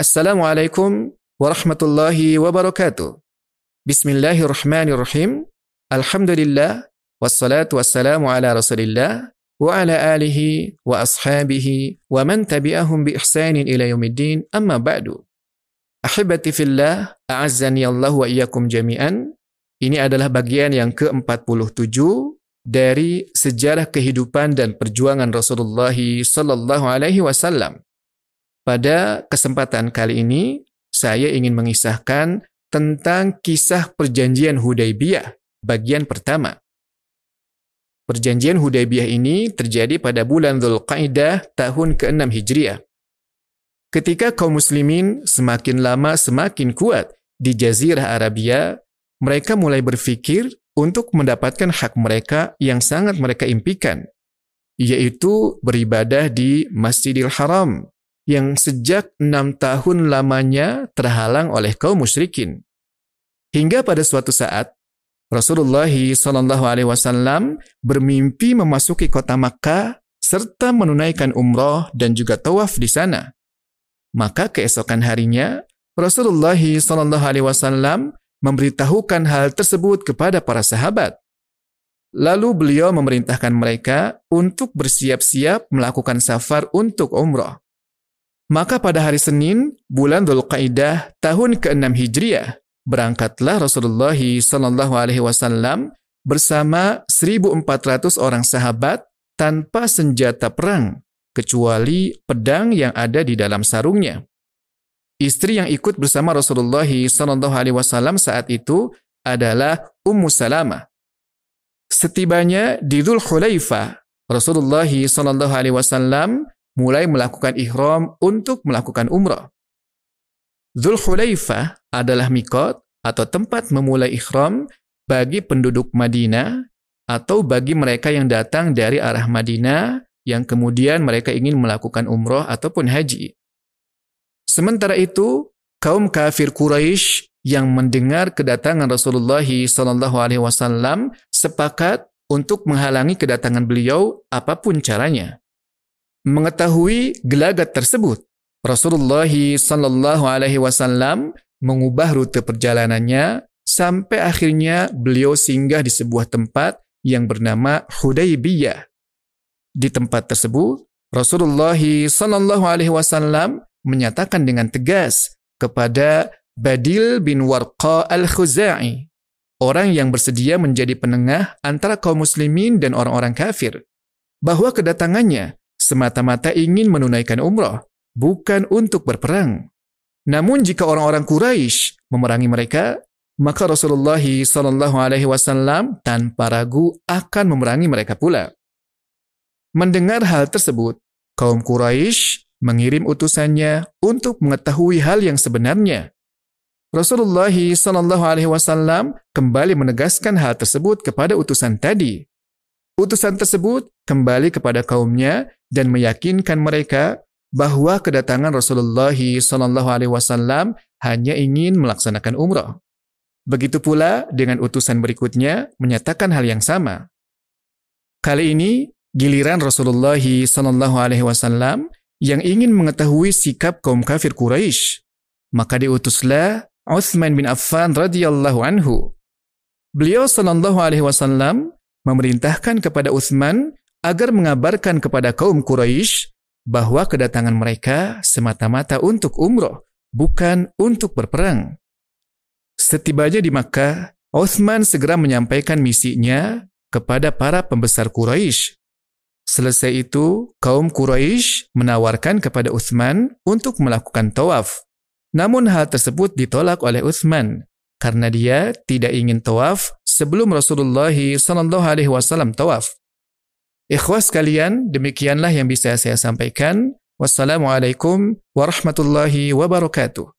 Assalamualaikum warahmatullahi wabarakatuh. Bismillahirrahmanirrahim. Alhamdulillah wassalatu wassalamu ala Rasulillah wa ala alihi wa ashabihi wa man tabi'ahum bi ihsanin ila amma ba'du. Ahibati fillah, a'azzani Allah wa jami'an. Ini adalah bagian yang ke-47 dari sejarah kehidupan dan perjuangan Rasulullah sallallahu alaihi wasallam. Pada kesempatan kali ini, saya ingin mengisahkan tentang kisah perjanjian Hudaybiyah bagian pertama. Perjanjian Hudaybiyah ini terjadi pada bulan Dzulqa'dah tahun ke-6 Hijriah. Ketika kaum muslimin semakin lama semakin kuat di jazirah Arabia, mereka mulai berpikir untuk mendapatkan hak mereka yang sangat mereka impikan, yaitu beribadah di Masjidil Haram yang sejak enam tahun lamanya terhalang oleh kaum musyrikin. Hingga pada suatu saat, Rasulullah Shallallahu Alaihi Wasallam bermimpi memasuki kota Makkah serta menunaikan umroh dan juga tawaf di sana. Maka keesokan harinya, Rasulullah Shallallahu Alaihi Wasallam memberitahukan hal tersebut kepada para sahabat. Lalu beliau memerintahkan mereka untuk bersiap-siap melakukan safar untuk umroh. Maka pada hari Senin, bulan Dhul Qaidah tahun ke-6 Hijriah, berangkatlah Rasulullah Sallallahu Alaihi Wasallam bersama 1.400 orang sahabat tanpa senjata perang, kecuali pedang yang ada di dalam sarungnya. Istri yang ikut bersama Rasulullah Sallallahu Alaihi Wasallam saat itu adalah Ummu Salamah. Setibanya di Hulaifah, Rasulullah Sallallahu Alaihi Wasallam mulai melakukan ihram untuk melakukan umrah. Zulhulaifah adalah mikot atau tempat memulai ihram bagi penduduk Madinah atau bagi mereka yang datang dari arah Madinah yang kemudian mereka ingin melakukan umrah ataupun haji. Sementara itu, kaum kafir Quraisy yang mendengar kedatangan Rasulullah SAW sepakat untuk menghalangi kedatangan beliau apa pun caranya. Mengetahui gelagat tersebut, Rasulullah sallallahu alaihi wasallam mengubah rute perjalanannya sampai akhirnya beliau singgah di sebuah tempat yang bernama Hudaybiyah. Di tempat tersebut, Rasulullah sallallahu alaihi wasallam menyatakan dengan tegas kepada Badil bin Warqa al-Khuzai, orang yang bersedia menjadi penengah antara kaum muslimin dan orang-orang kafir, bahwa kedatangannya semata-mata ingin menunaikan umrah, bukan untuk berperang. Namun jika orang-orang Quraisy memerangi mereka, maka Rasulullah Shallallahu Alaihi Wasallam tanpa ragu akan memerangi mereka pula. Mendengar hal tersebut, kaum Quraisy mengirim utusannya untuk mengetahui hal yang sebenarnya. Rasulullah Shallallahu Alaihi Wasallam kembali menegaskan hal tersebut kepada utusan tadi. Utusan tersebut kembali kepada kaumnya dan meyakinkan mereka bahwa kedatangan Rasulullah Shallallahu Alaihi Wasallam hanya ingin melaksanakan umrah. Begitu pula dengan utusan berikutnya menyatakan hal yang sama. Kali ini giliran Rasulullah Shallallahu Alaihi Wasallam yang ingin mengetahui sikap kaum kafir Quraisy, maka diutuslah Uthman bin Affan radhiyallahu anhu. Beliau Shallallahu Alaihi Wasallam memerintahkan kepada Utsman agar mengabarkan kepada kaum Quraisy bahwa kedatangan mereka semata-mata untuk umroh, bukan untuk berperang. Setibanya di Makkah, Utsman segera menyampaikan misinya kepada para pembesar Quraisy. Selesai itu, kaum Quraisy menawarkan kepada Utsman untuk melakukan tawaf. Namun hal tersebut ditolak oleh Utsman karena dia tidak ingin tawaf sebelum Rasulullah Wasallam tawaf. Ikhwas kalian, demikianlah yang bisa saya sampaikan. Wassalamualaikum warahmatullahi wabarakatuh.